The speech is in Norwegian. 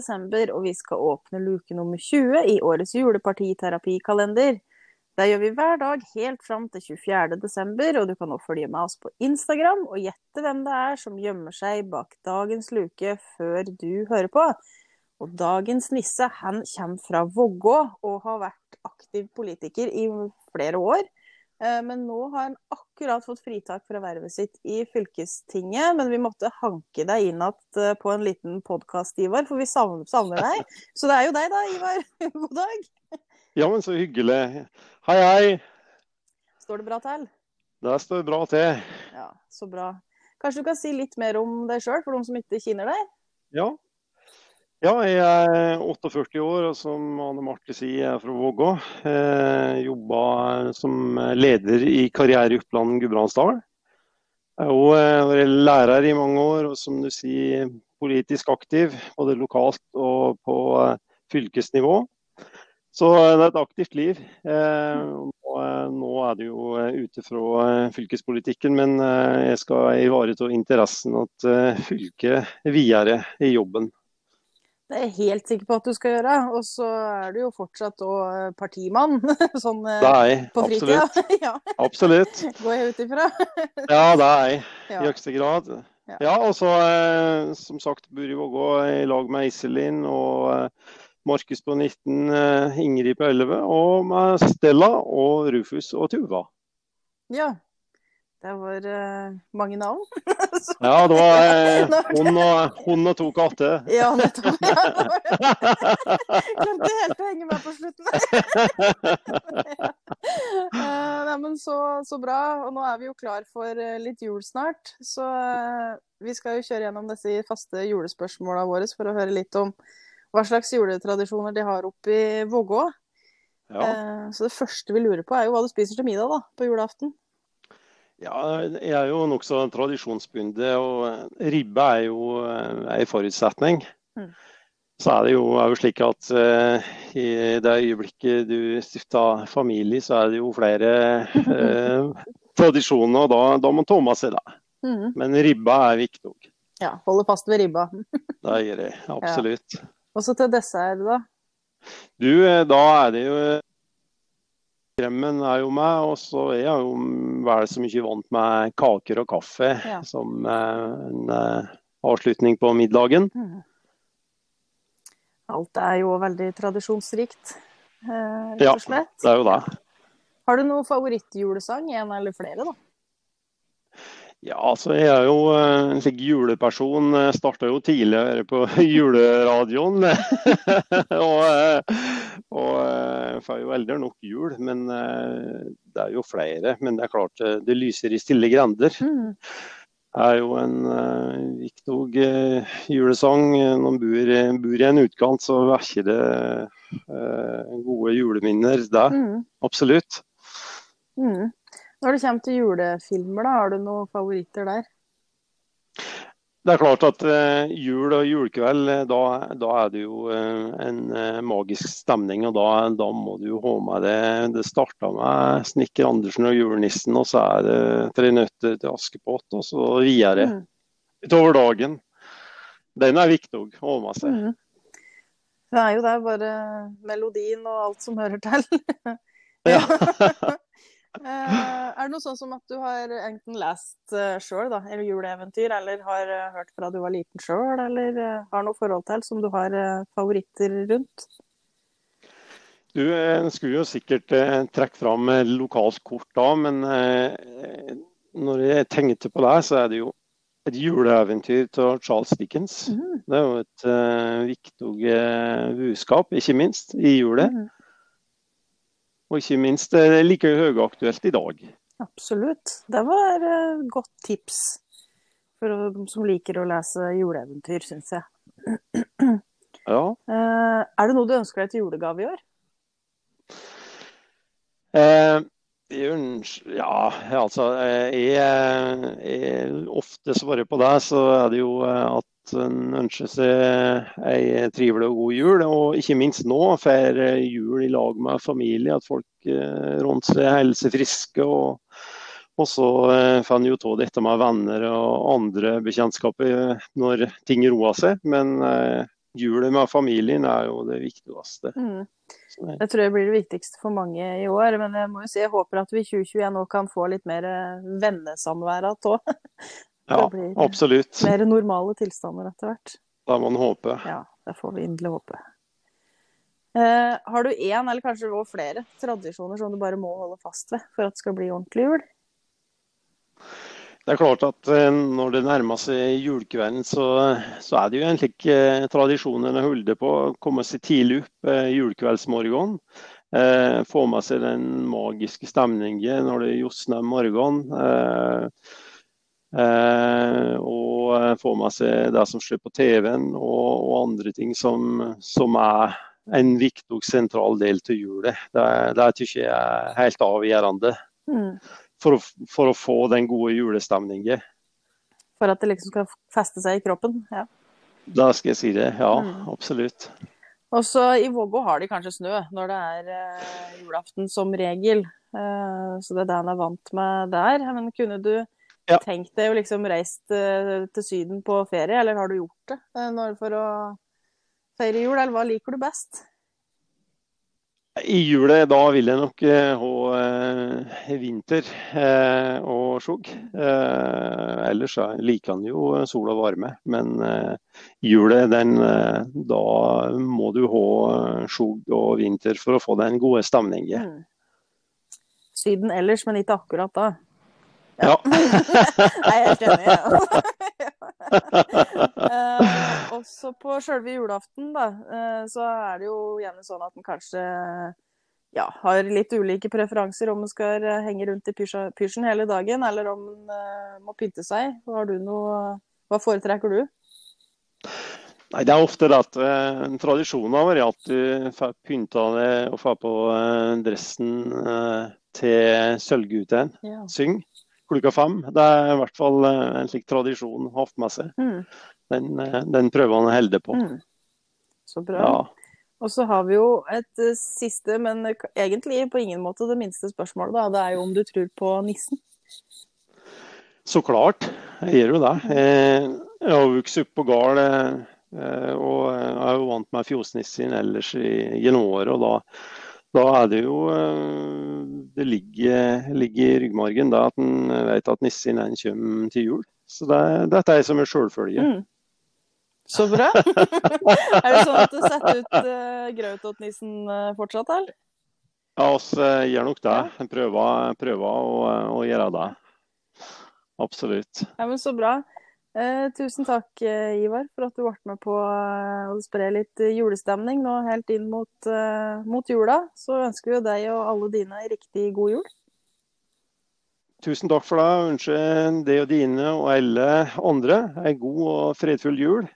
desember, og vi skal åpne luke nummer 20 i årets julepartiterapikalender. Det gjør vi hver dag helt fram til 24. desember, og du kan også følge med oss på Instagram og gjette hvem det er som gjemmer seg bak dagens luke før du hører på. Og dagens nisse han kommer fra Vågå og har vært aktiv politiker i flere år. Eh, men nå har han akkurat fått fritak fra vervet sitt i fylkestinget. Men vi måtte hanke deg inn igjen eh, på en liten podkast, Ivar, for vi savner, savner, deg. Så det er jo deg da, Ivar. God dag. Ja, men så hyggelig. Hei, hei. Står det bra til? Det står bra til. Ja, så bra. Kanskje du kan si litt mer om deg sjøl, for de som ikke kjenner deg? Ja, ja, jeg er 48 år og som Anne Marte sier, jeg er fra Vågå. Eh, Jobba som leder i Karriere i Oppland Gudbrandsdal. Har vært lærer i mange år og som du sier politisk aktiv, både lokalt og på eh, fylkesnivå. Så det er et aktivt liv. Og nå er det jo ute fra fylkespolitikken, men jeg skal ivareta interessen at fylket videre i jobben. Det er jeg helt sikker på at du skal gjøre. Og så er du jo fortsatt òg eh, partimann, sånn eh, er jeg, på fritida. Absolutt. ja. absolutt. Går jeg ut ifra. ja, det er jeg. I høyeste grad. Ja, ja og så eh, som sagt bor i Vågå i lag med Iselin og eh, Markus på 19, eh, Ingrid på 11 og med Stella og Rufus og Tuva. Ja, det var uh, mange navn. ja, det var uh, hun, og, hun og to katter. ja, nettopp. Glemte helt å henge med på slutten. ja. uh, nei, men så, så, bra. Og nå er vi jo klar for litt jul snart. Så vi skal jo kjøre gjennom disse faste julespørsmåla våre for å høre litt om hva slags juletradisjoner de har oppe i Vågå. Ja. så det første vi lurer på, er jo hva du spiser til middag da, på julaften. Ja, jeg er jo nokså tradisjonsbundet, og ribbe er jo en eh, forutsetning. Mm. Så er det jo, er jo slik at uh, i det øyeblikket du stifter familie, så er det jo flere uh, tradisjoner, og da, da må Thomas ta med seg det. Mm. Men ribba er viktig òg. Ja, holde fast ved ribba. det gjør jeg, absolutt. Ja. Og så til dessert, da? Du, da er det jo Kremmen er jo meg, og så er jeg jo vel så mye vant med kaker og kaffe ja. som eh, en uh, avslutning på middagen. Mm. Alt er jo veldig tradisjonsrikt, uh, rett og slett. Ja, det er jo det. Har du noen favorittjulesang, en eller flere, da? Ja, altså jeg er jo eh, en slik juleperson. Starta jo tidligere på juleradioen. og, eh, og jeg får jo eldre nok jul, men det er jo flere. Men det er klart det lyser i stille grender. Mm. Det er jo en viktig julesang. Når man bor, bor, i en utkant, så er ikke det gode juleminner der. Mm. Absolutt. Mm. Når det kommer til julefilmer, da, har du noen favoritter der? Det er klart at uh, jul og julekveld, eh, da, da er det jo uh, en uh, magisk stemning. og da, da, må du jo ha med det. Det starta med 'Snekker Andersen og julenissen', og så er det 'Tre nøtter til Askepott', og så videre mm. utover dagen. Den er viktig å ha med seg. Mm. Det er jo der bare melodien og alt som hører til. ja. Eh, er det noe sånn som at du har enten lest uh, sjøl, eller juleeventyr, eller har uh, hørt fra du var liten sjøl, eller har noe forhold til som du har favoritter rundt? Du skulle jo sikkert trekke fram lokalt kort da, men når jeg tenkte på det, så er det jo et juleeventyr til Charles Dickens. Mm. Det er jo et viktig budskap, ikke minst, i julet. Mm. Og ikke minst det er like høyaktuelt i dag. Absolutt. Det var et uh, godt tips for de som liker å lese juleeventyr, syns jeg. ja. Uh, er det noe du ønsker deg til julegave i år? Uh, ja, altså jeg, jeg, ofte svarer på det, så er det jo at en ønsker seg ei trivelig og god jul. Og ikke minst nå, får jul i lag med familie. At folk eh, rundt seg holder seg friske. Og, og så eh, får en jo ta dette med venner og andre bekjentskaper når ting roer seg. Men eh, julet med familien er jo det viktigste. Mm. Det tror jeg blir det viktigste for mange i år. Men jeg må jo si jeg håper at vi i 2021 nå kan få litt mer vennesamvær igjen det blir absolutt. Mer normale tilstander etter hvert. Da må man håpe. Ja, det får vi inderlig håpe. Eh, har du én, eller kanskje flere, tradisjoner som du bare må holde fast ved for at det skal bli ordentlig jul? Det er klart at eh, når det nærmer seg julekvelden, så, så, er det jo en slik eh, tradisjon en holder på. Å komme seg tidlig opp eh, julekveldsmorgen. Eh, få med seg den magiske stemningen når det josner morgen. Eh, Eh, og eh, få med seg det som skjer på TV-en og, og, andre ting som, som, er en viktig og sentral del til julet. Det, det syns jeg er helt avgjørende mm. for, for, å, få den gode julestemningen. For at det liksom skal feste seg i kroppen? Ja. Da skal jeg si det. Ja, mm. absolutt. Og så I Vågå har de kanskje snø når det er eh, julaften som regel. Eh, så det er det han er vant med der. Men kunne du ja. tenkt deg å liksom reist uh, til Syden på ferie, eller har du gjort det når, for å feire jul, eller hva liker du best? I jula da vil jeg nok ha ha vinter og skjugg. ellers liker han jo sol og varme, men julet den, da må du ha skjugg og vinter for å få den gode stemningen. Mm. Syden ellers, men ikke akkurat da? Ja. jeg er helt enig. Ja. uh, også på sjølve julaften, da, uh, så er det jo gjerne sånn at en kanskje ja, har litt ulike preferanser om en skal henge rundt i pysjen hele dagen, eller om en uh, må pynte seg. Har du noe Hva foretrekker du? Nei, Det er ofte at eh, tradisjonen har vært at du får pynta deg og får på eh, dressen eh, til Sølvgutten. Ja. Syng klokka fem. Det er i hvert fall eh, en slik tradisjon hatt med seg. Mm. Den, eh, den, prøver han å holde på. Mm. Så bra. Ja. Og så har vi jo et uh, siste, men egentlig på ingen måte det minste spørsmålet. Da. Det er jo om du tror på nissen? Så klart, jeg gjør jo det. Jeg, jeg har vokst opp på gard. Og jeg er jo vant med fjosnissen ellers i, gjennom året. Og da da er det jo eh, Det ligger, ligger i ryggmargen da at en vet at nissen en kommer til jul. Så det, dette er som en sjølfølge. Mm. Så bra. er det sånn at du setter ut uh, grøt til nissen uh, fortsatt, eller? Ja, oss uh, gjør nok det. Prøver, prøver å, å, gjøre det. Absolutt. Ja, men Så bra. Eh, tusen takk, eh, Ivar, for at du ble med på eh, å spre litt julestemning nå helt inn mot, mot jula. Så ønsker vi deg og alle dine riktig god jul. Tusen takk for det. Ønsker deg og dine og alle andre en god og fredfull jul.